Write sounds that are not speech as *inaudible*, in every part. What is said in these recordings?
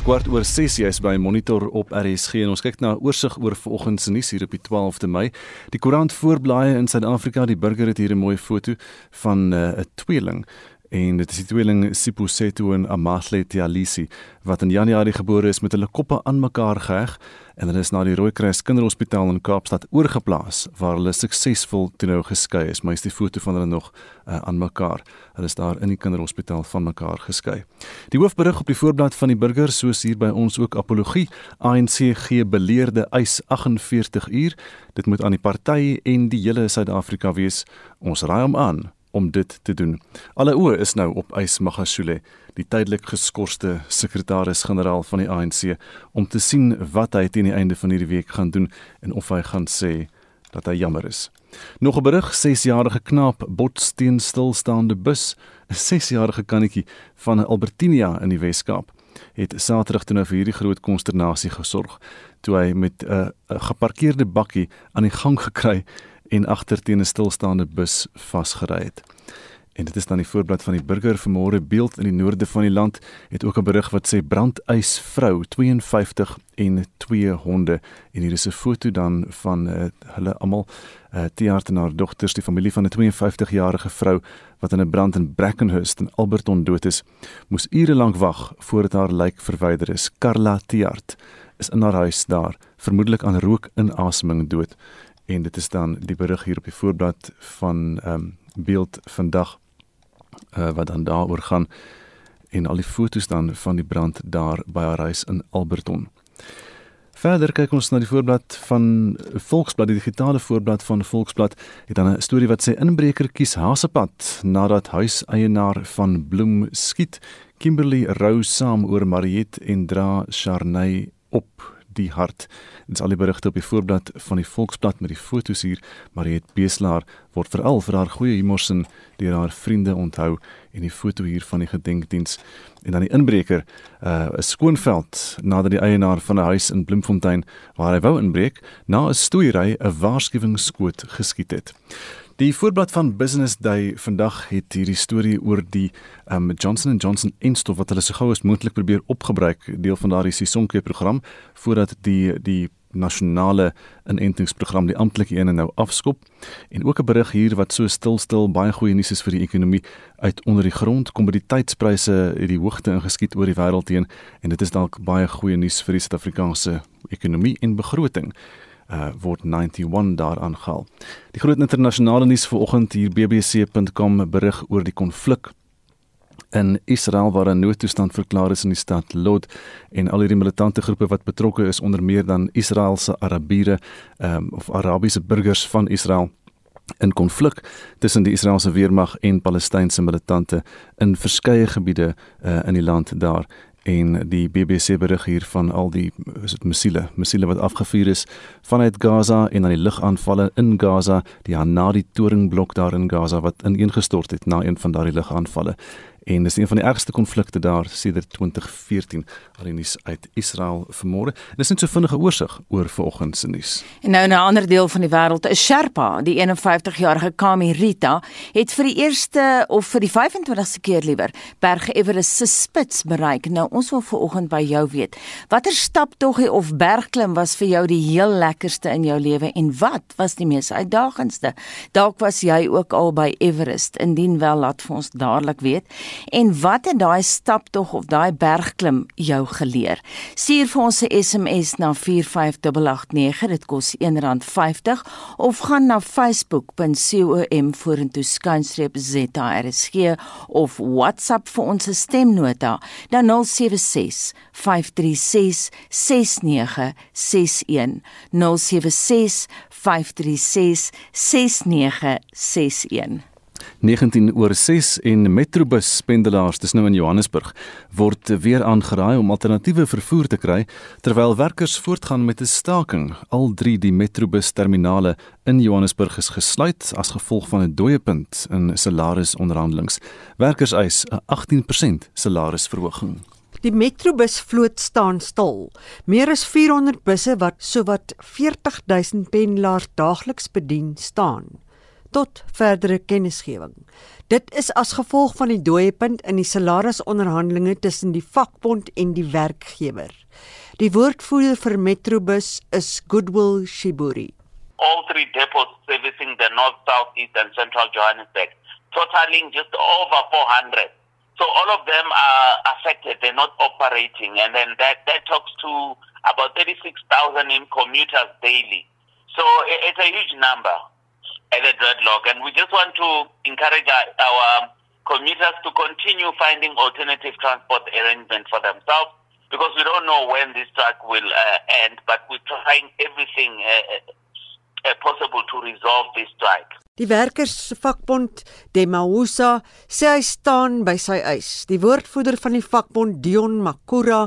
Dis kwart oor 6 jy is by Monitor op RSG en ons kyk na 'n oorsig oor vanoggend se nuus hier op die 12de Mei. Die koerant voorblaaie in Suid-Afrika, die burger het hier 'n mooi foto van eh, 'n uh, tweeling en dit is die tweeling Sipusetu en Amahle Tialisi wat in Januarie gebore is met hulle koppe aan mekaar geheg en hulle is na die Rooikruis Kinderhospitaal in Kaapstad oorgeplaas waar hulle suksesvol toe nou geskei is. Maar is die foto van hulle nog uh, aan mekaar. Hulle is daar in die Kinderhospitaal van mekaar geskei. Die hoofberig op die voorblad van die burger soos hier by ons ook apologie ANC gee beleerde eis 48 uur. Dit moet aan die party en die hele Suid-Afrika wees. Ons raai hom aan om dit te doen. Alle oë is nou op Ys Magashule, die tydelik geskorste sekretaris-generaal van die ANC, om te sien wat hy teen die einde van hierdie week gaan doen en of hy gaan sê dat hy jammer is. Nog 'n berig, 6-jarige knaap bots teen stilstaande bus, 'n 6-jarige kannetjie van Albertinia in die Wes-Kaap het Saterdag toe nou vir hierdie groot konsternasie gesorg toe hy met 'n uh, geparkeerde bakkie aan die gang gekry en agter teen 'n stilstaande bus vasgery het. En dit is dan die voorblad van die burger vanmôre beeld in die noorde van die land het ook 'n berig wat sê brandeis vrou 52 en twee honde. En hier is 'n foto dan van uh, hulle almal uh, Tiaart en haar dogters die familie van 'n 52 jarige vrou wat in 'n brand in Brackenhurst in Alberton dood is moes ure lank wag voordat haar lijk verwyder is. Carla Tiaart is in haar huis daar vermoedelik aan rookinasemming dood en dit is dan die berig hier op die voorblad van ehm um, beeld vandag uh, wat dan daaroor gaan en al die fotos dan van die brand daar by haar huis in Alberton. Verder kyk ons na die voorblad van Volksblad, die digitale voorblad van Volksblad, het dan 'n storie wat sê inbreker kies Hasepad nadat huiseienaar van Bloem skiet. Kimberley rou saam oor Mariet en dra Charney op die hart. Dit is al die berigte op die voorblad van die Volksblad met die foto's hier. Mariet Beeslaar word veral vir haar goeie humorsin deur haar vriende onthou en die foto hier van die gedenkdiens en dan die inbreker, 'n uh, skoonveld nadat die eienaar van 'n huis in Bloemfontein waar hy wou inbreek, na 'n stoeiery 'n waarskuwingsskoot geskiet het. Die voorblad van Business Day vandag het hierdie storie oor die um, Johnson & Johnson enstof wat hulle so gou as moontlik probeer opgebruik deel van daardie Sisonke program voordat die die nasionale inentingsprogram die amptelike een nou afskop. En ook 'n berig hier wat so stil stil baie goeie nuus is vir die ekonomie. Uit onder die grond kommoditeitspryse het die hoogte ingeskiet oor die wêreld heen en dit is dalk baie goeie nuus vir die Suid-Afrikaanse ekonomie en begroting uh, word 91 daar aangehaal. Die groot internasionale nuus vanoggend hier bbc.com berig oor die konflik in Israel waar 'n noodtoestand verklaar is in die stad Lod en al hierdie militante groepe wat betrokke is onder meer dan Israeliese Arabiere um, of Arabiese burgers van Israel in konflik tussen die Israeliese weermag en Palestynse militante in verskeie gebiede uh, in die land daar en die BBC berig hier van al die is dit missiele, missiele wat afgevuur is vanuit Gaza en dan die lugaanvalle in Gaza, die Hanadi toringblok daar in Gaza wat ineengestort het na een van daardie lugaanvalle en dis een van die ergste konflikte daar sedert 2014 alenies uit Israel vermoorde. Dis net so vinnige oorsig oor vanoggend se nuus. En nou 'n ander deel van die wêreld, 'n Sherpa, die 51-jarige Kami Rita, het vir die eerste of vir die 25ste keer liewer Berg Everest se spits bereik. Nou ons wil vanoggend by jou weet, watter staptoggie of bergklim was vir jou die heel lekkerste in jou lewe en wat was die mees uitdagendste? Dalk was jy ook al by Everest. Indien wel, laat vir ons dadelik weet. En wat het daai staptog of daai bergklim jou geleer? Stuur vir ons 'n SMS na 45889, dit kos R1.50 of gaan na facebook.com vorentoe skynstreep ZRSG of WhatsApp vir ons stemnota na 076 536 6961 076 536 6961 19 oor 6 en Metrobus pendelaars dis nou in Johannesburg word weer aangeraai om alternatiewe vervoer te kry terwyl werkers voortgaan met 'n staking. Al drie die Metrobus terminale in Johannesburg is gesluit as gevolg van 'n dooiepunt in salarisonderhandelings. Werkers eis 'n 18% salarisverhoging. Die Metrobus vloot staan stil. Meer as 400 busse wat sowat 40000 pendelaars daagliks bedien, staan. Tot verdere kennisgewing. Dit is as gevolg van die dooiepunt in die salarisonderhandelinge tussen die vakbond en die werkgewer. Die woordvoerder vir Metrobus is Goodwill Shiburi. All three depots servicing the north, south, east and central Johannesburg, totaling just over 400. So all of them are affected. They're not operating. And then that, that talks to about 36,000 in commuters daily. So it's a huge number at the dreadlock. And we just want to encourage our, our commuters to continue finding alternative transport arrangements for themselves because we don't know when this strike will uh, end, but we're trying everything uh, uh, possible to resolve this strike. Die werkersvakbond Demausa sê hy staan by sy eis. Die woordvoerder van die vakbond Dion Makura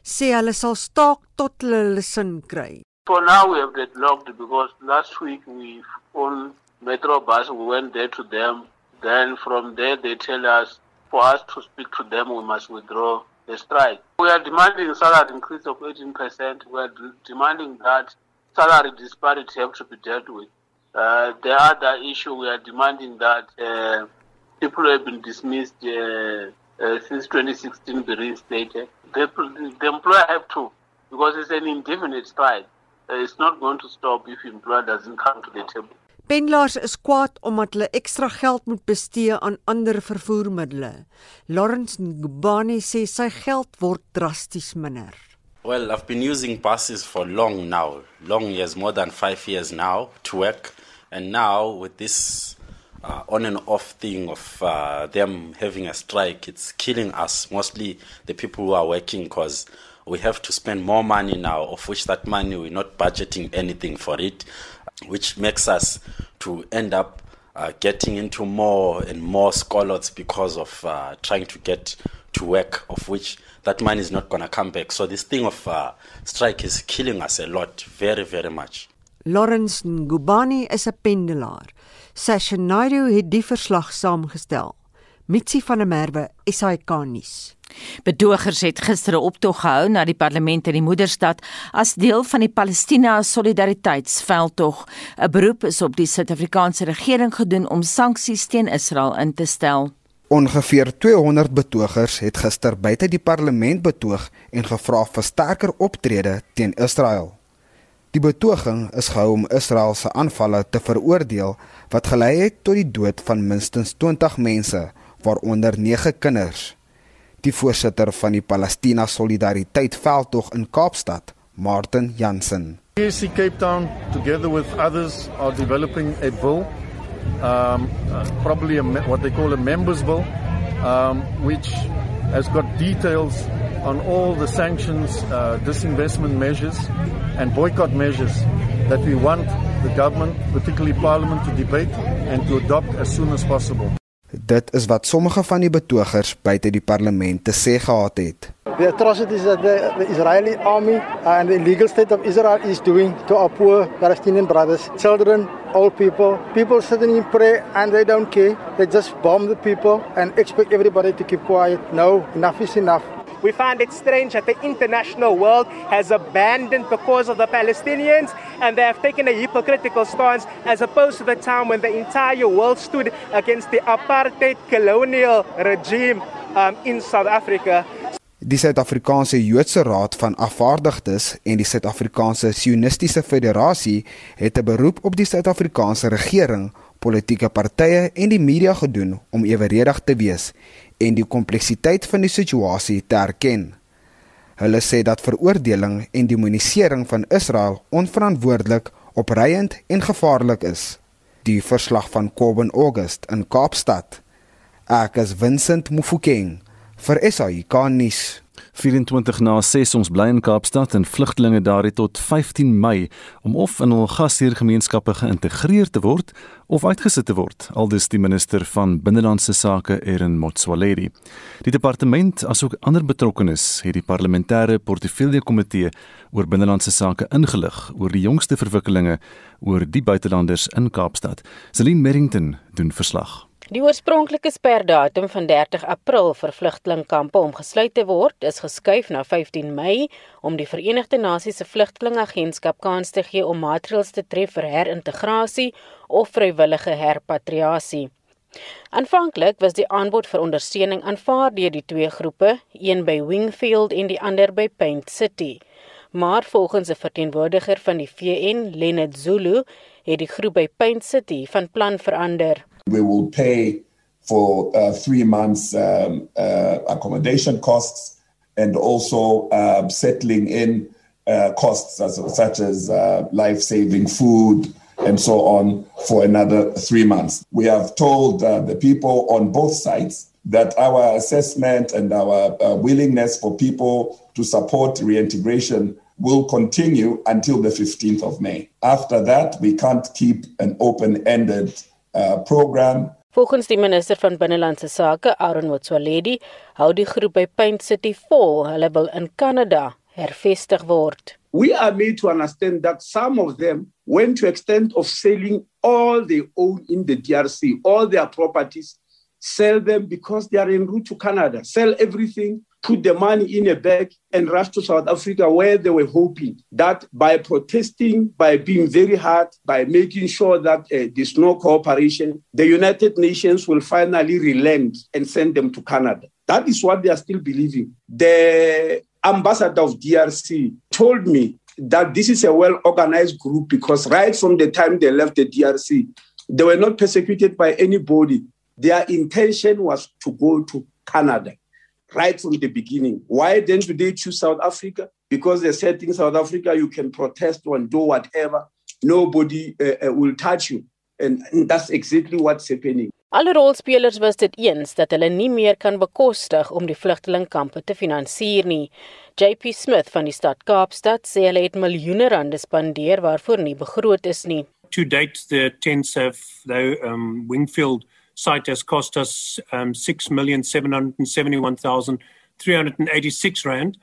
sê hulle sal staak tot hulle sin kry. For now we have deadlocked because last week we on Metro bus we went there to them. Then from there they tell us for us to speak to them we must withdraw the strike. We are demanding salary increase of 18%. We are demanding that salary disparity have to be dealt with. Uh, the other issue we are demanding that uh, people who have been dismissed uh, uh, since 2016 be reinstated. The, the employer have to because it's an indefinite strike. Uh, it's not going to stop if employer doesn't come to the table. Pendelaars is kwaad omdat hulle ekstra geld moet bestee aan ander vervoermiddels. Lawrence Ngubane sê sy geld word drasties minder. Well, I've been using buses for long now, long years, more than 5 years now to work. And now with this uh, on and off thing of uh, them having a strike, it's killing us, mostly the people who are working because we have to spend more money now, of which that money we're not budgeting anything for it, which makes us to end up uh, getting into more and more scholars because of uh, trying to get to work, of which that money is not going to come back. So this thing of uh, strike is killing us a lot, very, very much. Lawrence Ngubani is 'n pendelaar. Session Naidu het die verslag saamgestel. Mitsi van der Merwe, SAK nuus. Betogers het gister 'n optog gehou na die parlement in die moederstad as deel van die Palestina Solidariteitsveldtog. 'n Beroep is op die Suid-Afrikaanse regering gedoen om sanksies teen Israel in te stel. Ongeveer 200 betogers het gister buite die parlement betoog en gevra vir sterker optrede teen Israel. Die betoging is gehou om Israel se aanvalle te veroordeel wat gelei het tot die dood van minstens 20 mense, waaronder 9 kinders die voorsitter van die Palestina Solidariteit veldtog in Kaapstad, Martin Jansen. PSC Cape Town together with others are developing a bill um uh, probably a what they call a members bill um which has got details on all the sanctions uh disinvestment measures and boycott measures that we want the government particularly parliament to debate and to adopt as soon as possible Dit is wat sommige van die betogers buite die parlement te sê gehad het. The atrocities that the, the Israeli army and the illegal state of Israel is doing to our poor Palestinian brothers, children, old people, people sitting in prayer and they don't care. They just bomb the people and expect everybody to keep quiet. No, enough is enough. We find it strange that the international world has abandoned the cause of the Palestinians and they have taken a hypocritical stance as opposed to the time when the entire world stood against the apartheid colonial regime um, in South Africa. Die Suid-Afrikaanse Joodse Raad van Afvaardigdes en die Suid-Afrikaanse Sionistiese Federasie het 'n beroep op die Suid-Afrikaanse regering, politieke partye en die media gedoen om eweredig te wees en die kompleksiteit van die situasie te erken. Hulle sê dat veroordeling en demonisering van Israel onverantwoordelik, opreiend en gevaarlik is. Die verslag van Kobben August in Kaapstad. Ek is Vincent Mufokeng vir SAK nuus. 24 na 6 ons bly in Kaapstad en vlugtelinge daar het tot 15 Mei om of in hul gasheergemeenskappe geïntegreer te word of uitgesit te word, aldus die minister van binnelandse sake Erin Motsoaledi. Die departement asook ander betrokkenes het die parlementêre portefeulje komitee oor binnelandse sake ingelig oor die jongste verwikkelinge oor die buitelanders in Kaapstad. Celine Merrington doen verslag. Die oorspronklike sperdatum van 30 April vir vlugtelingkampe om gesluit te word, is geskuif na 15 Mei om die Verenigde Nasies se vlugtelingagentskap kans te gee om maatreëls te tref vir herintegrasie of vrywillige herpatriasie. Aanvanklik was die aanbod vir ondersteuning aanvaar deur die twee groepe, een by Wingfield en die ander by Paint City. Maar volgens 'n verteenwoordiger van die VN, Lenet Zulu, het die groep by Paint City van plan verander. We will pay for uh, three months um, uh, accommodation costs and also uh, settling in uh, costs as, such as uh, life saving food and so on for another three months. We have told uh, the people on both sides that our assessment and our willingness for people to support reintegration will continue until the 15th of May. After that, we can't keep an open ended uh, program. Volgens die minister van binnelandse sake, Aaron Motsoaledi, hou die groep by Paint City vol. Hulle wil in Kanada hervestig word. We are made to understand that some of them went to extent of selling all they own in the DRC, all their properties, sell them because they are en route to Canada, sell everything put the money in a bag and rush to South Africa where they were hoping that by protesting, by being very hard, by making sure that uh, there's no cooperation, the United Nations will finally relent and send them to Canada. That is what they are still believing. The ambassador of DRC told me that this is a well organized group because right from the time they left the DRC, they were not persecuted by anybody. Their intention was to go to Canada right from the beginning. Why then do they choose South Africa? Because they said in South Africa you can protest and do whatever. Nobody uh, uh, will touch you. And, and that's exactly what's happening. Alle rolspelers was dit eens dat hulle nie meer kan bekostig om die vlugtelingkampe te finansier nie. JP Smith van die stad Kaapstad sê hulle het miljoene rande spandeer waarvoor nie begroot is nie. To date the tents have though um Wingfield site has cost us um, 6,771,386 Rand.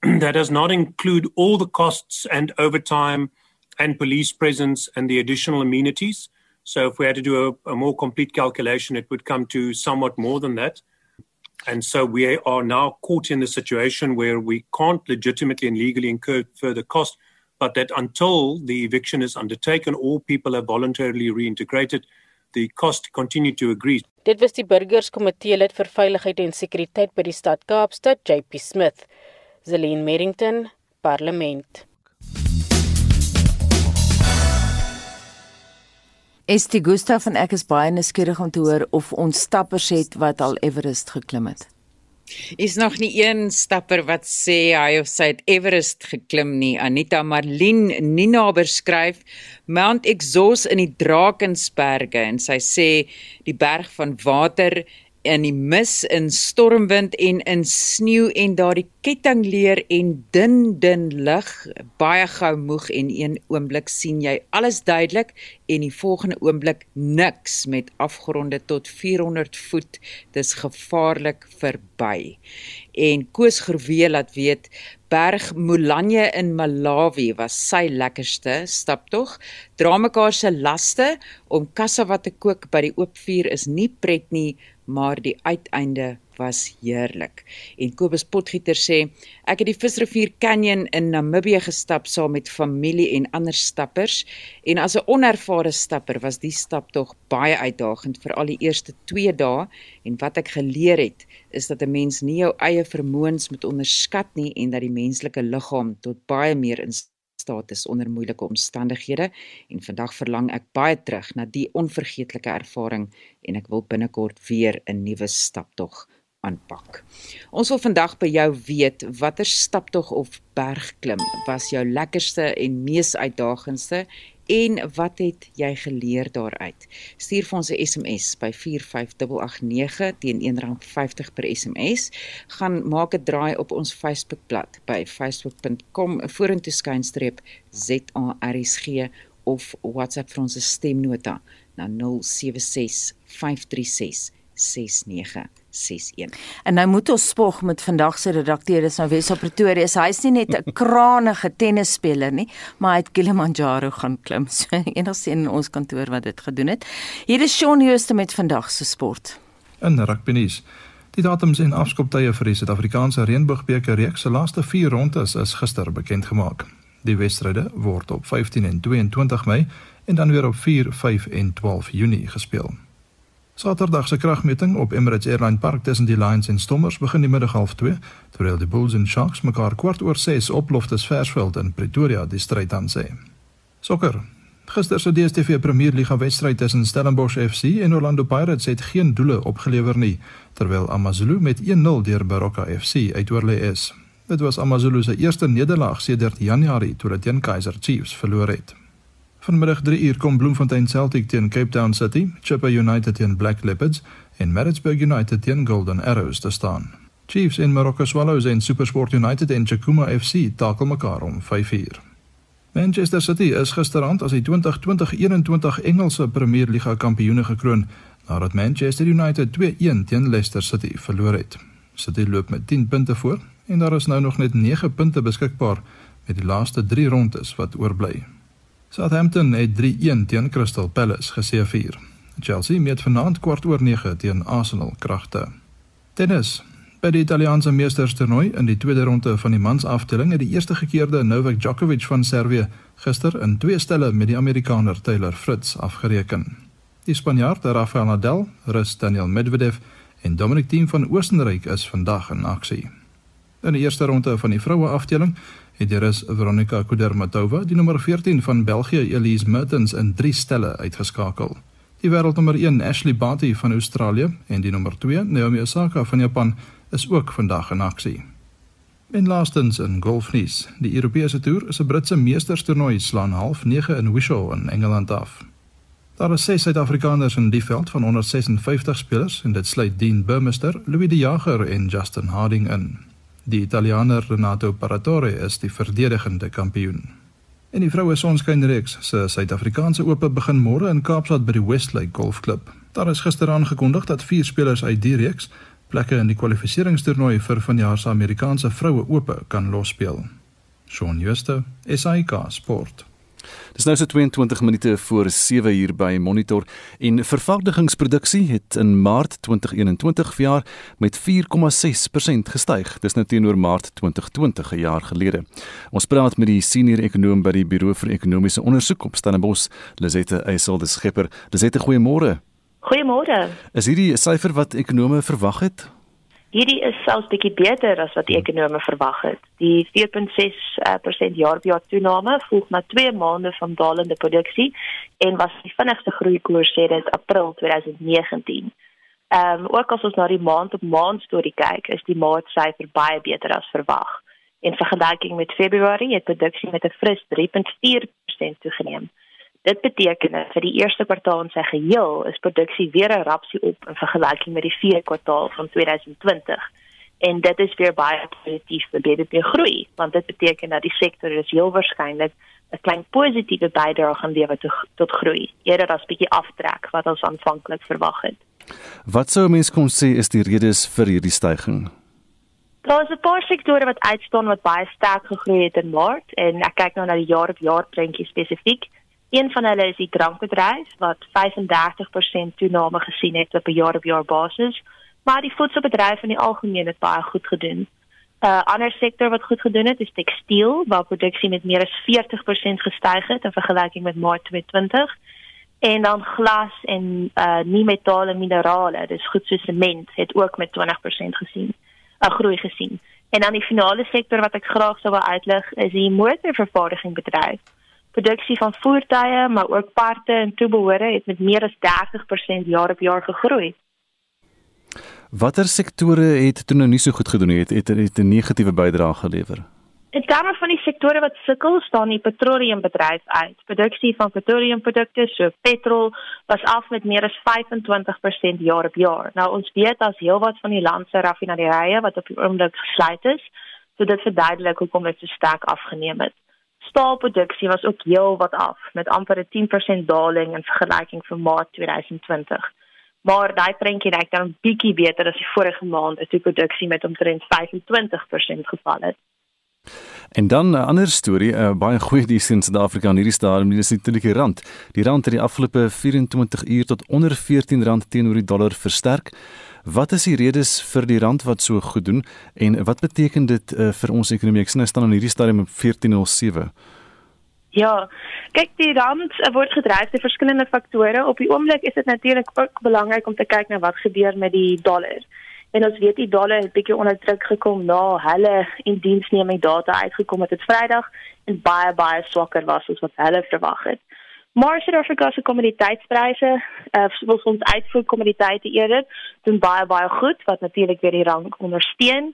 *clears throat* that does not include all the costs and overtime and police presence and the additional amenities. So if we had to do a, a more complete calculation, it would come to somewhat more than that. And so we are now caught in the situation where we can't legitimately and legally incur further cost, but that until the eviction is undertaken, all people are voluntarily reintegrated the cost continue to agree. Dit was die burgerskomitee lid vir veiligheid en sekuriteit by die stad Kaapstad, JP Smith. Zelin Merrington, Parlement. Estie Gustaf en ek is baie nuuskierig om te hoor of ons stappers het wat al Everest geklim het. Is nog nie een stapper wat sê hy of sy het Everest geklim nie. Anita Marlin Nina beskryf Mount Exos in die Drakensberge en sy sê die berg van water in die mis in stormwind en in sneeu en daardie kettingleer en dun dun lig. Baie gou moeg en een oomblik sien jy alles duidelik en die volgende oomblik niks met afgronde tot 400 voet. Dis gevaarlik verby. En Koos Gerwee laat weet Berg Mulanje in Malawi was sy lekkerste staptog. Dra mekaar se laste om kassa wat te kook by die oop vuur is nie pret nie maar die uiteinde was heerlik. En Kobus Potgieter sê, ek het die Visrivier Canyon in Namibië gestap saam met familie en ander stappers en as 'n onervare stapper was die stap tog baie uitdagend vir al die eerste 2 dae en wat ek geleer het is dat 'n mens nie jou eie vermoëns moet onderskat nie en dat die menslike liggaam tot baie meer in staat is onder moeilike omstandighede en vandag verlang ek baie terug na die onvergeetlike ervaring en ek wil binnekort weer 'n nuwe staptog aanpak. Ons wil vandag by jou weet watter staptog of bergklim was jou lekkerste en mees uitdagendste en wat het jy geleer daaruit? Stuur vir ons 'n SMS by 45889 teen R1.50 per SMS. Gaan maak 'n draai op ons Facebookblad by facebook.com vorentoe skynstreep ZARSG of WhatsApp vir ons stemnota na 076 536 6961. En nou moet ons spog met vandag se redakteur is nou Wes op Pretoria. Hy's nie net 'n *laughs* kranige tennisspeler nie, maar hy het Kilimanjaro gaan klim. *laughs* So enigste in ons kantoor wat dit gedoen het. Hier is Shaun Jooste met vandag se sport. In rugby nuus. Die datums en afskoptye vir die Suid-Afrikaanse Reënboogbeker reeks se laaste 4 rondes is gister bekend gemaak. Die wedstryde word op 15 en 22 Mei en dan weer op 4, 5 en 12 Junie gespeel. Saterdag se kragmeting op Emirates Airline Park tussen die Lions en Stormers begin die middag half 2, terwyl die Bulls en Sharks mekaar kwart oor 6 op Loftus Versveld in Pretoria die stryd aan sê. Sokker. Gister se DStv Premier Liga wedstryd tussen Stellenbosch FC en Orlando Pirates het geen doele opgelewer nie, terwyl AmaZulu met 1-0 deur Baroka FC uitoorlê is. Dit was AmaZulu se eerste nederlaag sedert Januarie toe hulle teen Kaizer Chiefs verloor het. Vanmiddag 3 uur kom Bloemfontein Celtic teen Cape Town City, Chippa United teen Black Leopards en Maritzburg United teen Golden Arrows te staan. Chiefs en Morocco Swallows en SuperSport United en Chakuma FC takel mekaar om 5 uur. Manchester City is gisterand as die 2020-21 Engelse Premier Liga kampioene gekroon nadat Manchester United 2-1 teen Leicester City verloor het. City loop met 10 punte voor en daar is nou nog net 9 punte beskikbaar met die laaste 3 rondes wat oorbly. Southampton het 3-1 teen Crystal Palace geseëvier. Chelsea meet vanaand kwart oor 9 teen Arsenal kragte. Tennis. By die Italiaanse meesterstoernooi in die tweede ronde van die mansafdeling het die eerste gekeerde Novak Djokovic van Servië gister in twee stelle met die Amerikaner Taylor Fritz afgereken. Die Spanjaard Rafael Nadal, Rus Daniel Medvedev en Dominic Thiem van Oostenryk is vandag in aksie. In die eerste ronde van die vroue afdeling het die Rus Veronika Kudermetova die nommer 14 van België Elise Mertens in 3 stelle uitgeskakel. Die wêreldnommer 1 Ashley Barty van Australië en die nommer 2 Naomi Osaka van Japan is ook vandag in aksie. En laastens in golfnuus, die Europese toer is 'n Britse meesterstoernooi slaan half 9 in Wishaw in Engeland af. Daar is 6 Suid-Afrikaners in die veld van 156 spelers en dit sluit Dean Burmester, Louis De Jager en Justin Harding in. Die Italianer Renato Paratore is die verdedigende kampioen. En die vroue sonskynreeks se Suid-Afrikaanse Ope begin môre in Kaapstad by die Westlake Golfklub. Daar is gister aangekondig dat vier spelers uit die reeks plekke in die kwalifikasietoernooi vir vanjaar se Amerikaanse vroue Ope kan losspeel. Shaun Schuster, SAK Sport. Dis nou so 22 minute voor 7 uur by Monitor en vervaardigingsproduksie het in Maart 2021 verjaar met 4,6% gestyg. Dis nou teenoor Maart 2020 'n jaar gelede. Ons praat met die senior ekonom by die Buro vir Ekonomiese Onderzoek op Stellenbosch, Lizette Eysel de Schipper. Lizette, goeiemôre. Goeiemôre. Is hierdie 'n syfer wat ekonome verwag het? Hierdie is selfs bietjie beter as wat die ekonome verwag het. Die 4.6% jaar-op-jaar toename volg na 2 maande van dalende produksie en was die vinnigste groeikoers sedert April 2019. Ehm um, ook as ons na die maand-op-maand storie kyk, is die maart syfer baie beter as verwag. In vergelyking met Februarie het produksie met 'n fris 3.4% toegeneem. Dit beteken dat vir die eerste kwartaal in sy geheel is produksie weer 'n rapsie op in vergelyking met die vierde kwartaal van 2020. En dit is weer baie positief vir BBP groei, want dit beteken dat die sektor is heel waarskynlik 'n klein positiewe bydrae gaan lewer tot, tot groei, eerder as bietjie aftrek wat ons aanvanklik verwag het. Wat sou mense kon sê is die redes vir hierdie stygings? Daar is 'n paar sektore wat uitstaan wat baie sterk gegroei het in Maart en ek kyk nou na die jaar-op-jaar prentjie spesifiek. Een van hulle is die drankbedryf wat 35% toename gesien het op 'n jaar-op-jaar basis, maar die voedselbedryf in die algemeen het baie goed gedoen. 'n uh, Ander sektor wat goed gedoen het is tekstiel waar produksie met meer as 40% gestyg het in vergelyking met Maart 2020 en dan glas en uh nie metale minerale, dis goed soos sement het ook met 20% gesien, 'n uh, groei gesien. En dan die finale sektor wat ek graag sou wil uitlig is die motorvervaardiging bedryf produksie van voertuie, maar ook parte en toebehore het met meer as 30% jaar op jaar gegroei. Watter sektore het toe nou nie so goed gedoen het, het het 'n negatiewe bydrae gelewer? In terme van die sektore wat sukkel, staan die petroleumbedryf uit. Produksie van petroleumprodukte, so petrol, was af met meer as 25% jaar op jaar. Nou ons weet as heelwat van die land se raffinaderye wat op die oomblik gesluit is, so dit verduidelik hoekom dit so sterk afgeneem het staalproduksie was ook heel wat af met amper 'n 10% daling in vergelyking vir Maart 2020. Maar daai prentjie lyk dan bietjie beter as die vorige maand, as die produksie met omtrent 25% geval het. En dan 'n ander storie, uh, baie goeie nuus in Suid-Afrika in hierdie stadium, dis natuurlik die rand. Die rand het die afgelope 24 uur tot onder R14 teenoor die dollar versterk. Wat is die redes vir die rand wat so goed doen en wat beteken dit uh, vir ons ekonomie? Ek sien hy staan in hierdie stadium op 1407. Ja, kyk die rand uh, word gedryf deur verskillende faktore. Op die oomblik is dit natuurlik ook belangrik om te kyk na wat gebeur met die dollar. En ons weet die dollar het bietjie onder druk gekom na hulle indiensneming data uitgekom het dit Vrydag en baie baie swakker was as wat hulle verwag het. Maar Suid-Afrika se kommoditeitspryse, uh, soos ons uitvoer kommoditeite eerder, doen baie baie goed wat natuurlik weer die rand ondersteun.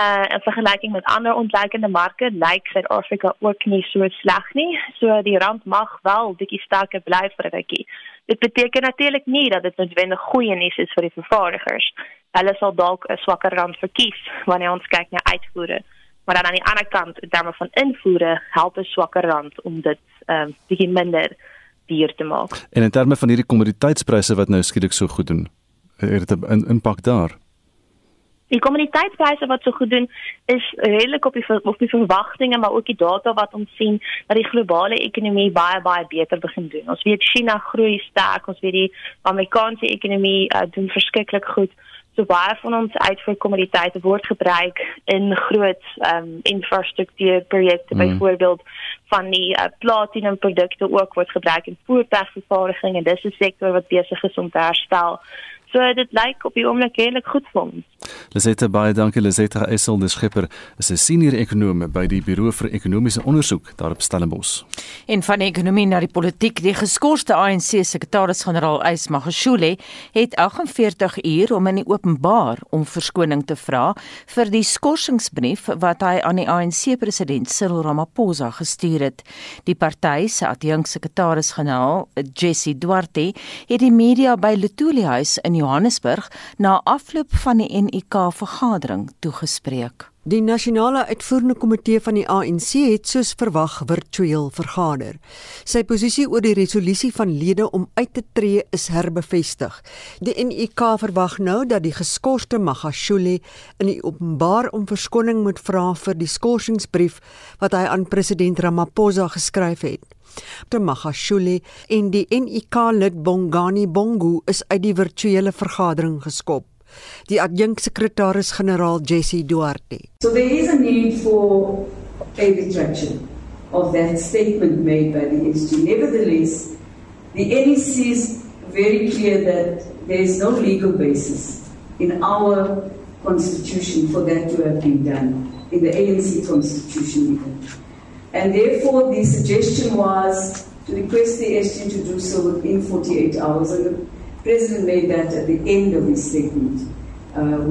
Uh in vergelyking met ander ontleikende marke, lyk Suid-Afrika ook nie so sleg nie. So die rand mag wel bietjie sterker bly vir 'n rukkie. Dit beteken natuurlik nie dat dit noodwendig goeie nuus is vir die vervaardigers hulle sal dalk 'n swakker rand verkies wanneer ons kyk na uitvoere. Maar dan aan die ander kant, terme van invoere, help 'n swakker rand om dit ehm bietjie minder duur te maak. En in terme van hierdie kommoditeitspryse wat nou skielik so goed doen, het dit 'n impak daar. Die kommoditeitspryse wat so goed doen is redelik op die op die verwagtinge maar ook die data wat ons sien dat die globale ekonomie baie baie beter begin doen. Ons weet China groei sterk, ons weet die Amerikaanse ekonomie uh, doen verskriklik goed. So baie van ons uitvoerkommoditeite word gebruik in groot ehm um, infrastruktuurprojekte mm. byvoorbeeld van die uh, platinum produkte ook word gebruik in voertuigvervaardiging en dis 'n sektor wat besig is om te herstel. So dit lyk op die oomblik redelik goed vir ons. Lisette baie dankie Lisette Essel die skipper is 'n senior ekonom by die Buro vir Ekonomiese Onderzoek daar op Stellenbosch. En van ekonomie na die politiek, die geskorste ANC sekretaris-generaal Ys Magashule het 48 uur om in die openbaar om verskoning te vra vir die skorsingsbrief wat hy aan die ANC president Cyril Ramaphosa gestuur het. Die party se adjunk sekretaris-generaal Jesse Duarte het die media by Lutuli huis in Johannesburg na afloop van die NUK vergadering toegespreek. Die nasionale uitvoerende komitee van die ANC het soos verwag virtueel vergader. Sy posisie oor die resolusie van lede om uit te tree is herbevestig. Die NUK verwag nou dat die geskorste Magashule in die openbaar om verskoning moet vra vir die skorsingsbrief wat hy aan president Ramaphosa geskryf het. Dr. Magashule en die NUK lid Bongani Bongo is uit die virtuele vergadering geskop. Die adjunksekretaris-generaal Jesse Duarte. So there is a need for a retraction of that statement made by the SG. Nevertheless, the NEC is very clear that there is no legal basis in our constitution for that to have been done, in the ANC constitution even. And therefore, the suggestion was to request the SG to do so within 48 hours. And the President made that at the end of his statement. Uh,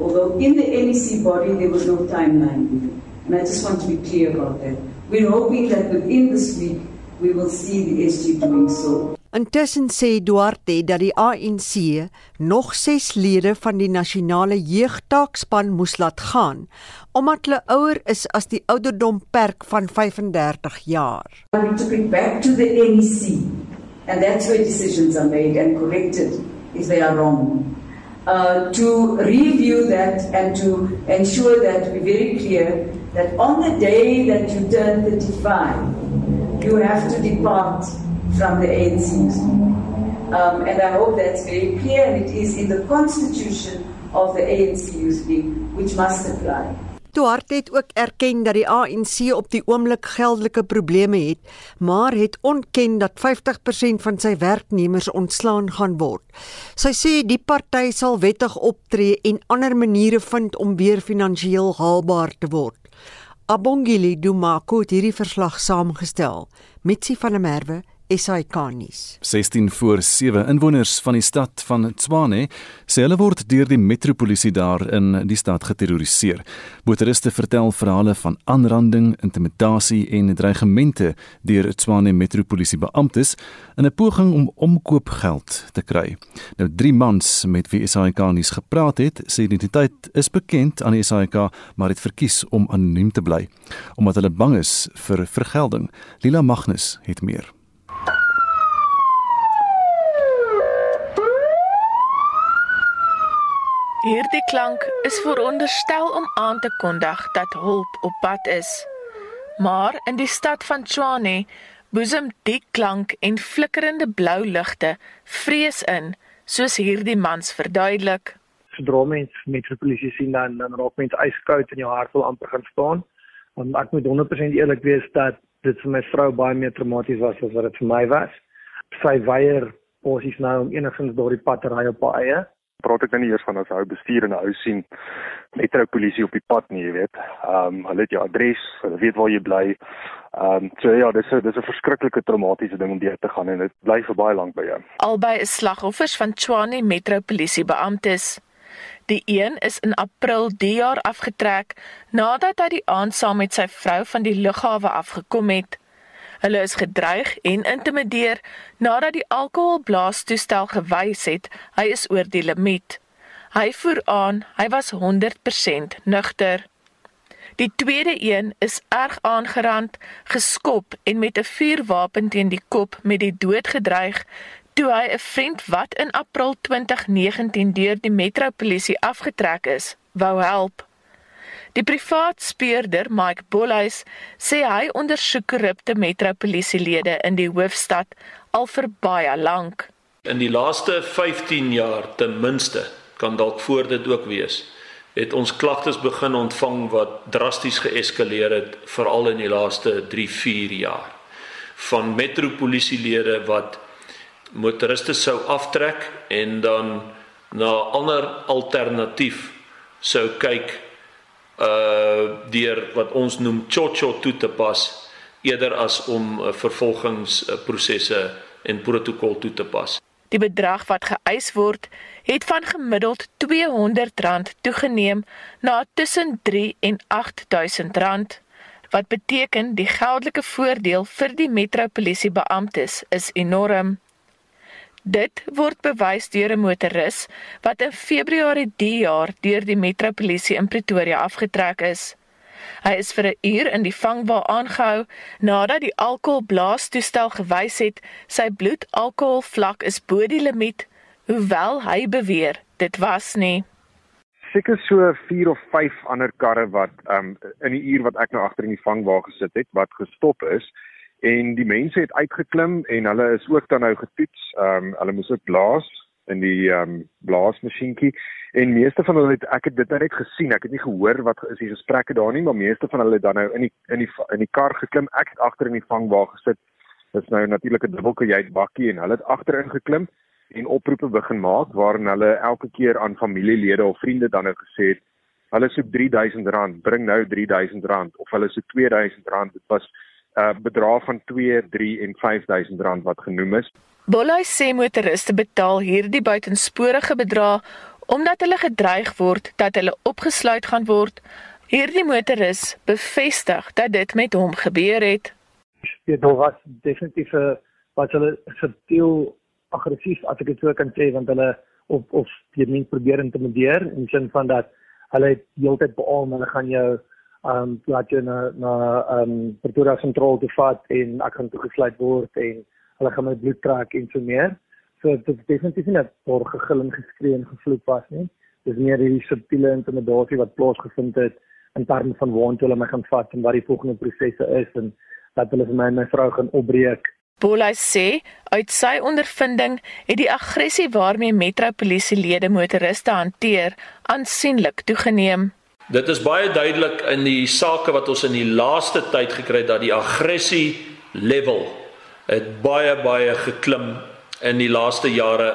although in the NEC body there was no timeline given. And I just want to be clear about that. We're hoping that within this week we will see the SG doing so. Intussen sê Duarte dat die ANC nog 6 lede van die nasionale jeugtaakspan moes laat gaan omdat hulle ouer is as die ouderdomperk van 35 jaar. We need to bring back to the NEC and that's where decisions are made and corrected if they are wrong. Uh, to review that and to ensure that we're very clear that on the day that you turn 35, you have to depart from the ANC. Um, and I hope that's very clear, and it is in the constitution of the ANC Youth League, which must apply. Duarte het ook erken dat die ANC op die oomblik geldelike probleme het, maar het ontken dat 50% van sy werknemers ontslaan gaan word. Sy sê die party sal wettig optree en ander maniere vind om weer finansiëel haalbaar te word. Abongile Dumako het hierdie verslag saamgestel. Mitsi van der Merwe SAK-nuus. 16 voor 7 inwoners van die stad van Tshwane sê hulle word deur die metropolisie daar in die stad geterroriseer. Motoriste vertel verhale van aanranding, intimidasie en dreigemente deur Tshwane metropolisie beamptes in 'n poging om omkoopgeld te kry. Nou drie mans met wie SAK-nuus gepraat het, sê identiteit is bekend aan die SAK, maar het verkies om anoniem te bly omdat hulle bang is vir vergelding. Lila Magnus het meer. Hierdie klank is veronderstel om aan te kondig dat hulp op pad is. Maar in die stad van Tshwane boesem die klank en flikkerende blou ligte vrees in, soos hierdie mans verduidelik. Sodra mens metropolisie sien dan dan raak mens yskoud en jou hart wil amper gaan staan. Want ek moet 100% eerlik wees dat dit vir my vrou baie meer traumaties was as wat dit vir my was. Sy weier posies nou om enigins daardie pad te ry op haar eie praat ek nou nie eers van as hy bestuur en hy sien metro polisie op die pad nie, jy weet. Ehm um, hulle het jou adres, hulle weet waar jy bly. Ehm um, so ja, dis 'n dis 'n verskriklike traumatiese ding om deur te gaan en dit bly vir baie lank by jou. Albei is slagoffers van Tshwane Metro Polisie beamptes. Die een is in April die jaar afgetrek nadat hy die aand saam met sy vrou van die lughawe afgekom het. Hulle is gedreig en intimideer nadat die alkoholblaastoestel gewys het hy is oor die limiet. Hy voer aan hy was 100% nugter. Die tweede een is erg aangerand, geskop en met 'n vuurwapen teen die kop met die dood gedreig toe hy 'n vriend wat in April 2019 deur die metropolisie afgetrek is, wou help. Die privaat speurder Mike Bolhuis sê hy ondersoek korrupte metropolisielede in die hoofstad al vir baie lank. In die laaste 15 jaar ten minste, kan dalk voor dit ook wees, het ons klagtes begin ontvang wat drasties geeskaleer het veral in die laaste 3-4 jaar van metropolisielede wat motoriste sou aftrek en dan na ander alternatief sou kyk uh deur wat ons noem chocho toe te pas eerder as om uh, vervolgingsprosesse uh, en protokol toe te pas. Die bedrag wat geëis word, het van gemiddeld R200 toegeneem na tussen 3 en 8000 rand. Wat beteken die geldelike voordeel vir die metropolisie beamptes is enorm. Dit word bewys deur 'n motoris wat in Februarie die jaar deur die metropolisie in Pretoria afgetrek is. Hy is vir 'n uur in die vangwa aangehou nadat die alkoholblaastoestel gewys het sy bloedalkoholvlak is bo die limiet, hoewel hy beweer dit was nie. Seker so 4 of 5 ander karre wat um in die uur wat ek nou agter in die vangwa gesit het wat gestop is en die mense het uitgeklim en hulle is ook dan nou getoets. Ehm um, hulle moes ook blaas in die ehm um, blaasmasjienkie en meeste van hulle het ek het dit net gesien. Ek het nie gehoor wat is die gesprekke daar nie, maar meeste van hulle het dan nou in die in die in die kar geklim. Ek het agter in die vangwa gesit. Dit is nou natuurlik 'n dubbelkajuit bakkie en hulle het agterin geklim en oproepe begin maak waarin hulle elke keer aan familielede of vriende dan nou gesê het hulle soek R3000, bring nou R3000 of hulle soek R2000. Dit was uh, bedrag van 2, 3 en 5000 rand wat genoem is. Bollai sê motoriste betaal hierdie buitensporige bedrag omdat hulle gedreig word dat hulle opgesluit gaan word. Hierdie motoris bevestig dat dit met hom gebeur het. Dit was definitief 'n wat hulle subtiel aggressief as ek dit so kan sê want hulle of of die mens probeer intimideer in sin van dat hulle heeltyd beaal hulle gaan jou um laat jy na na um Pretoria sentraal te vat en ek gaan toegesluit word en hulle gaan my bloed trek en so meer. So dit is definitief nie dat daar gegil en geskree en gevloek was nie. Dis meer hierdie subtiele intimidasie wat plaasgevind het in terme van waar hulle my gaan vat en wat die volgende prosesse is en dat hulle vir my en my vrou gaan opbreek. Bolai sê uit sy ondervinding het die aggressie waarmee metropolisielede motoriste hanteer aansienlik toegeneem. Dit is baie duidelik in die sake wat ons in die laaste tyd gekry het dat die aggressie level het baie baie geklim in die laaste jare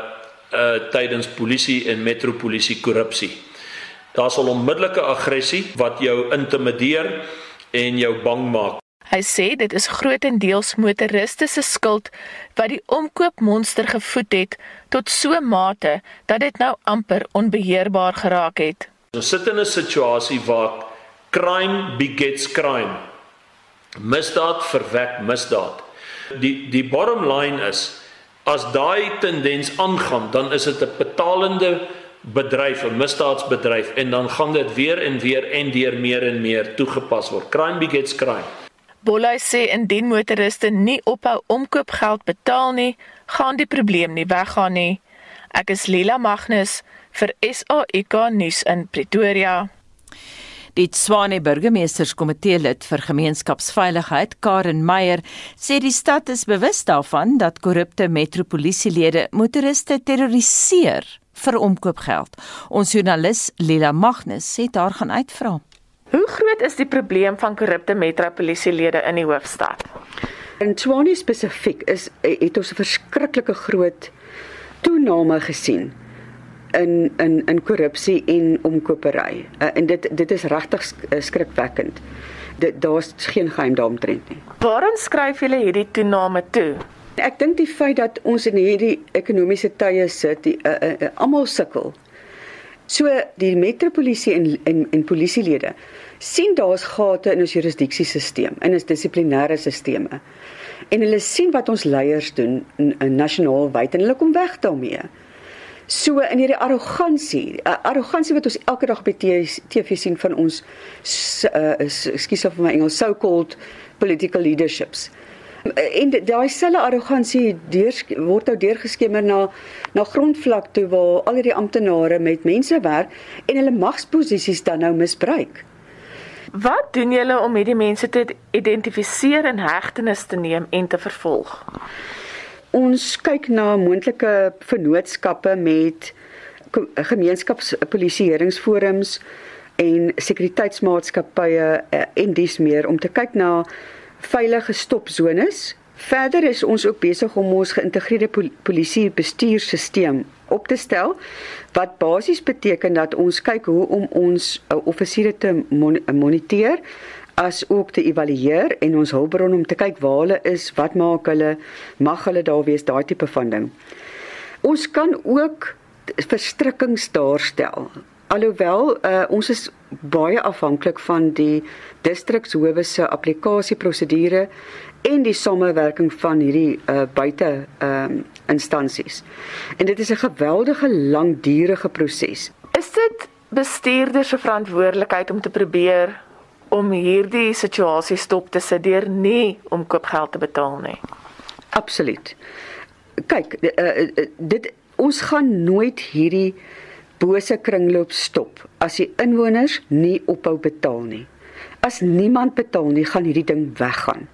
uh tydens polisie en metropolisie korrupsie. Daar's al onmiddellike aggressie wat jou intimideer en jou bang maak. Hy sê dit is grootendeels motoriste se skuld wat die omkoopmonster gevoed het tot so mate dat dit nou amper onbeheerbaar geraak het. Ons sit in 'n situasie waar crime begets crime. Misdaad verwek misdaad. Die die bottom line is as daai tendens aangaan, dan is dit 'n betalende bedryf, 'n misdaadsbedryf en dan gaan dit weer en weer en deur meer en meer toegepas word. Crime begets crime. Bollai sê indien motoriste nie ophou omkoopgeld betaal nie, gaan die probleem nie weggaan nie. Ek is Lila Magnus vir SAIK nuus in Pretoria. Die Tswane burgemeesterskomitee lid vir gemeenskapsveiligheid, Karen Meyer, sê die stad is bewus daarvan dat korrupte metropolisielede motoriste terroriseer vir omkoopgeld. Ons joernalis Lila Magnus sê daar gaan uitvra. Hoe groot is die probleem van korrupte metropolisielede in die hoofstad? In Tswane spesifiek is het ons 'n verskriklike groot toename gesien in in in korrupsie en omkopery. Uh, en dit dit is regtig uh, skrikwekkend. Dit daar's geen geheim daaromtrent nie. Waarom skryf julle hierdie toename toe? Ek dink die feit dat ons in hierdie ekonomiese tye sit, die uh, uh, uh, almal sukkel. So die metropolisie en en en polisielede sien daar's gate in ons jurisdiksiesisteem en ons dissiplinêre sisteme. En hulle sien wat ons leiers doen in, in nasionaal wyd en hulle kom weg daarmee. So in hierdie arrogansie, arrogansie wat ons elke dag by TV sien van ons ekskuus vir my Engels so-called political leaderships. En daai selfe arrogansie deur word nou deurgeskemer na na grondvlak toe waar al hierdie amptenare met mense werk en hulle magsposisies dan nou misbruik. Wat doen julle om hierdie mense te identifiseer en hegtenis te neem en te vervolg? Ons kyk na moontlike vennootskappe met gemeenskapspolisieeringsforums en sekuriteitsmaatskappye eh, en dis meer om te kyk na veilige stopzones. Verder is ons ook besig om ons geïntegreerde polisie bestuurstelsel op te stel wat basies beteken dat ons kyk hoe om ons uh, offisiere te mon moniteer as ook te evalueer en ons hulpbron om te kyk waar hulle is, wat maak hulle, mag hulle daar wees, daai tipe van ding. Ons kan ook verstrikkings daarstel. Alhoewel uh, ons is baie afhanklik van die distrikshowe se applikasieprosedure en die samewerking van hierdie uh, buite ehm uh, instansies. En dit is 'n geweldige langdurige proses. Is dit bestuurders se verantwoordelikheid om te probeer om hierdie situasie stop te sit deur nie om koopgeld te betaal nie. Absoluut. Kyk, uh, dit ons gaan nooit hierdie bose kringloop stop as die inwoners nie ophou betaal nie. As niemand betaal nie, gaan hierdie ding weggaan.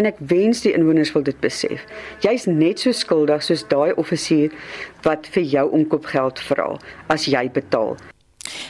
En ek wens die inwoners wil dit besef. Jy's net so skuldig soos daai offisier wat vir jou omkoopgeld vra as jy betaal.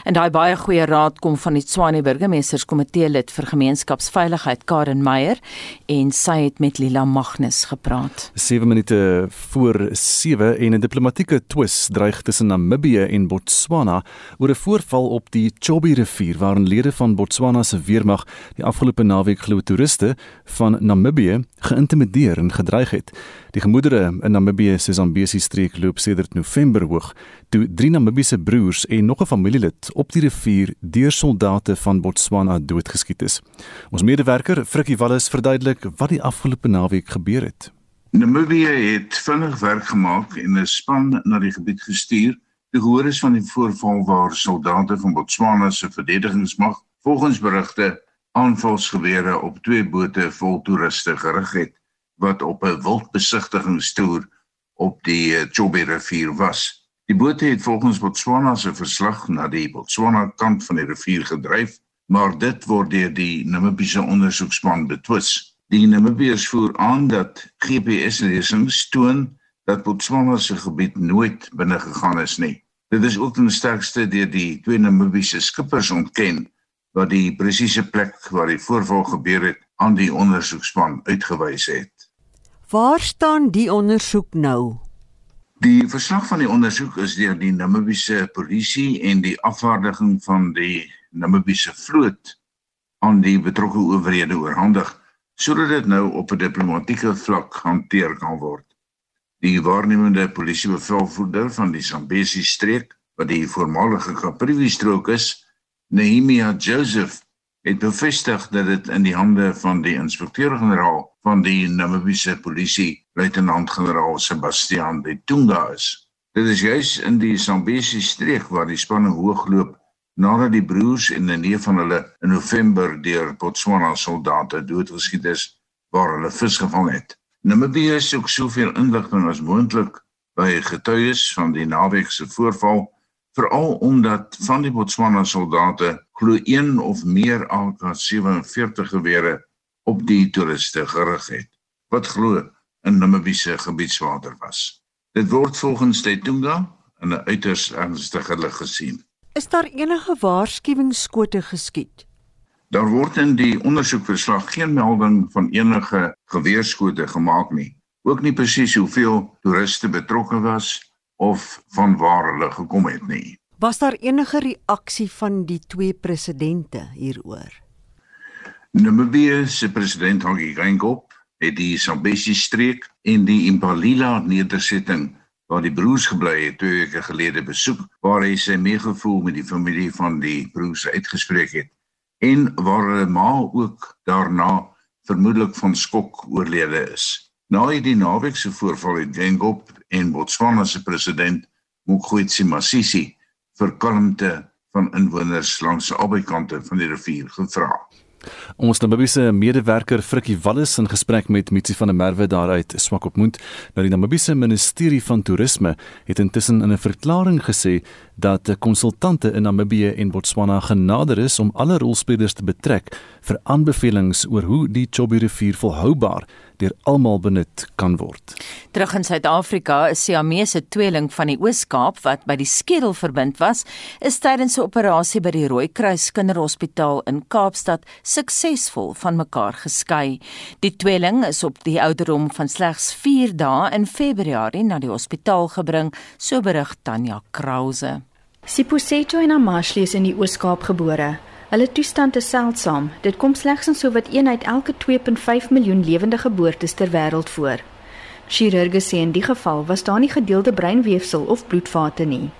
En daai baie goeie raad kom van die Tshwane burgemeesterskomitee lid vir gemeenskapsveiligheid Karen Meyer en sy het met Lila Magnus gepraat. 7 minute voor 7 en 'n diplomatieke twis dreig tussen Namibië en Botswana oor 'n voorval op die Chobe rivier waarin lede van Botswana se weermag die afgelope naweek glo toeriste van Namibië geïntimideer en gedreig het. Die gemoedere in Namibië se Zambesi streek loop sedert November hoog toe drie Namibiese broers en nog 'n familielid op die rivier deur soldate van Botswana doodgeskiet is. Ons medewerker Frikkie Wallis verduidelik wat die afgelope naweek gebeur het. Namibië het vinnig werk gemaak en 'n span na die gebied gestuur te hoor is van die voorval waar soldate van Botswana se verdedigingsmag volgens berigte aanvalsgewere op twee bote vol toeriste gerig het wat op 'n wildbesigtigingstoer op die eh, Chobe rivier was. Die bote het volgens Botswana se verslag na die Botswana kant van die rivier gedryf, maar dit word deur die Namibiese ondersoekspan betwis. Die Namibiërs voer aan dat GPS-lesings toon dat Botswana se gebied nooit binne gegaan is nie. Dit is ook ten sterkste deur die twee Namibiese skippers ontken wat die presiese plek waar die voorval gebeur het aan die ondersoekspan uitgewys het. Waar staan die ondersoek nou? Die verslag van die ondersoek is deur die Namibiese polisie en die afvaardiging van die Namibiese vloot aan die betrokke owerhede oorhandig sodat dit nou op 'n diplomatieke vlak hanteer kan word. Die waarnemende polisiebevelvoerder van die Zambesi streek, wat die voormalige Kaprivi strook is, Nehemia Joseph, het bevestig dat dit in die hande van die inspekteur-generaal van die Namibiese polisie, luitenant-generaal Sebastian Betunga is. Dit is juis in die Zambesi streek waar die spanning hoogloop nadat die broers en 'n neef van hulle in November deur Botswana soldate doodgeskiet is waar hulle vis gevang het. Namibië soek soveel inligting as moontlik by getuies van die naweek se voorval veral omdat van die Botswana soldate glo een of meer AK-47 gewere op die toeriste gerig het wat glo in Namibiese gebiedswater was. Dit word volgens Tetunga in 'n uiters ernstige lig gesien. Is daar enige waarskuwingsskote geskiet? Daar word in die ondersoekverslag geen melding van enige geweerskote gemaak nie. Ook nie presies hoeveel toeriste betrokke was of van waar hulle gekom het nie. Was daar enige reaksie van die twee presidente hieroor? Namibië se president Hage Geingob het die Sambesi streek en die Impalila nedersetting waar die broers gebly het twee weke gelede besoek waar hy sy meegevoel met die familie van die broers uitgespreek het en waar hulle ma ook daarna vermoedelik van skok oorlede is. Na die naweek se voorval het Gengop en Botswana se president Mokgweetsi Masisi vir kalmte van inwoners langs albei kante van die rivier gevra. Ons Namibiese medewerker Frikkie Wallis in gesprek met Mitsi van der Merwe daaruit Swakopmund. Nou die Namibiese Ministerie van Toerisme het intussen in 'n verklaring gesê dat konsultante in Namibië en Botswana genader is om alle rolspelers te betrek vir aanbevelings oor hoe die Chobe rivier volhoubaar deur almal benut kan word. Terug in Suid-Afrika, 'n Siamese tweeling van die Oos-Kaap wat by die skedel verbind was, is tydens 'n operasie by die Rooikruis Kinderhospitaal in Kaapstad suksesvol van mekaar geskei. Die tweeling is op die ouderdom van slegs 4 dae in Februarie na die hospitaal gebring, so berig Tanya Krause. Siposeto en Amashli is in die Oos-Kaap gebore. Hulle toestand is seldsaam. Dit kom slegs in sowat 1 uit elke 2.5 miljoen lewende geboortes ter wêreld voor. Chirurge sê in die geval was daar nie gedeelde breinweefsel of bloedvate nie.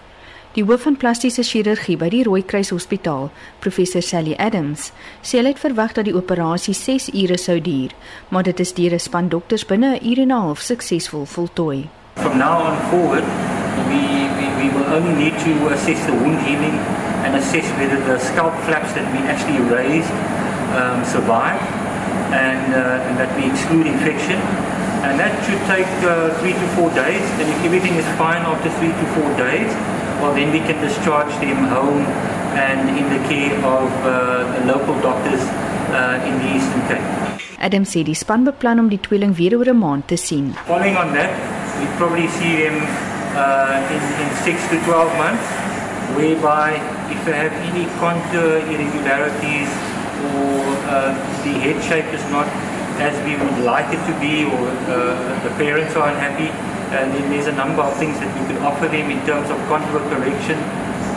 Die hoof van plastiese chirurgie by die Rooikruis Hospitaal, professor Sally Adams, sê hulle het verwag dat die operasie 6 ure sou duur, maar dit is deur 'n span dokters binne 'n uur en 'n half suksesvol voltooi. From now on forward, we, we, we will only need to assess the wound healing and assess whether the scalp flaps that we actually raised um, survive and, uh, and that we exclude infection. And that should take uh, three to four days. And if everything is fine after three to four days, well, then we can discharge them home and in the care of uh, local doctors uh, in the Eastern Cape. Adam sê die span beplan om die tweeling weer oor 'n maand te sien. Following on that, we probably see them uh, in, in 6 to 12 months, whereby if they have any contour irregularities or uh, the head shape is not as we would like it to be or uh, the parents are unhappy, and then there's a number of things that we could offer them in terms of contour correction,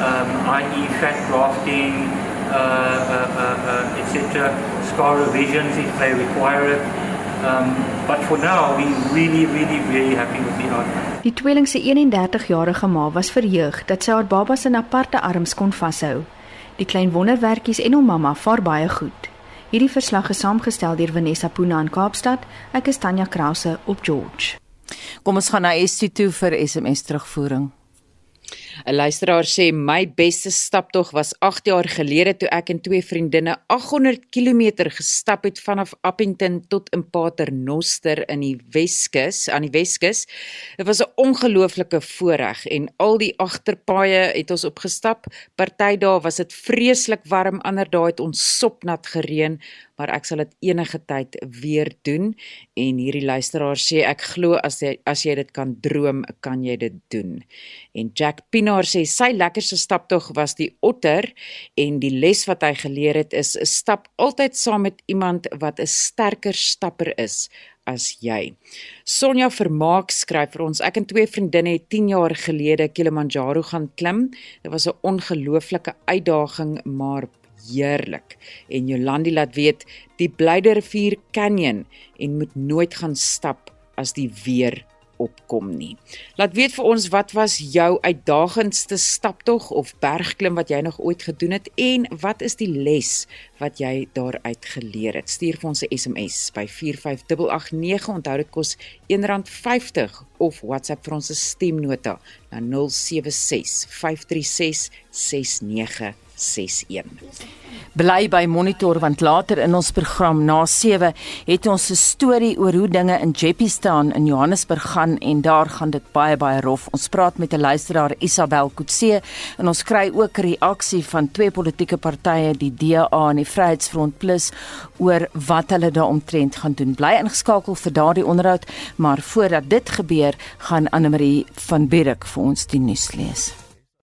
um, i.e. fat grafting, uh, uh, uh, uh etc., scar revisions if they require it. Um, but for now, we're really, really, really happy with the outcome. Die tweeling se 31-jarige ma was verheug dat sy haar babas in aparte arms kon vashou. Die klein wonderwerkies en hom mamma vaar baie goed. Hierdie verslag is saamgestel deur Vanessa Puna in Kaapstad. Ek is Tanya Krause op George. Kom ons gaan na Estie toe vir SMS terugvoering. 'n Luisteraar sê my beste staptog was 8 jaar gelede toe ek en twee vriendinne 800 km gestap het vanaf Appington tot in Paternoster in die Weskus aan die Weskus. Dit was 'n ongelooflike voorreg en al die agterpaaie het ons opgestap. Party dae was dit vreeslik warm, ander dae het ons sopnat gereën, maar ek sal dit enige tyd weer doen en hierdie luisteraar sê ek glo as jy as jy dit kan droom kan jy dit doen en Jack Pinaar sê sy lekkerste staptog was die otter en die les wat hy geleer het is stap altyd saam met iemand wat 'n sterker stapper is as jy. Sonja Vermaak skryf vir ons ek en twee vriendinne het 10 jaar gelede Kilimanjaro gaan klim. Dit was 'n ongelooflike uitdaging maar heerlik. En Jolandi laat weet die Blyderrivier Canyon en moet nooit gaan stap as die weer opkom nie. Laat weet vir ons wat was jou uitdagendste staptog of bergklim wat jy nog ooit gedoen het en wat is die les wat jy daaruit geleer het? Stuur vir ons 'n SMS by 45889. Onthou dit kos R1.50 of WhatsApp vir ons stemnota na 076 536 69 0891104561. Bly by Monitor want later in ons program na 7 het ons 'n storie oor hoe dinge in Jeppy staan in Johannesburg gaan en daar gaan dit baie baie rof. Ons praat met 'n luisteraar Isabel Kutse en ons kry ook reaksie van twee politieke partye, die DA en die Vryheidsfront Plus oor wat hulle daaromtrent gaan doen. Bly ingeskakel vir daardie onderhoud, maar voordat dit gebeur, gaan Anne Marie van Berg vir ons die nuus lees.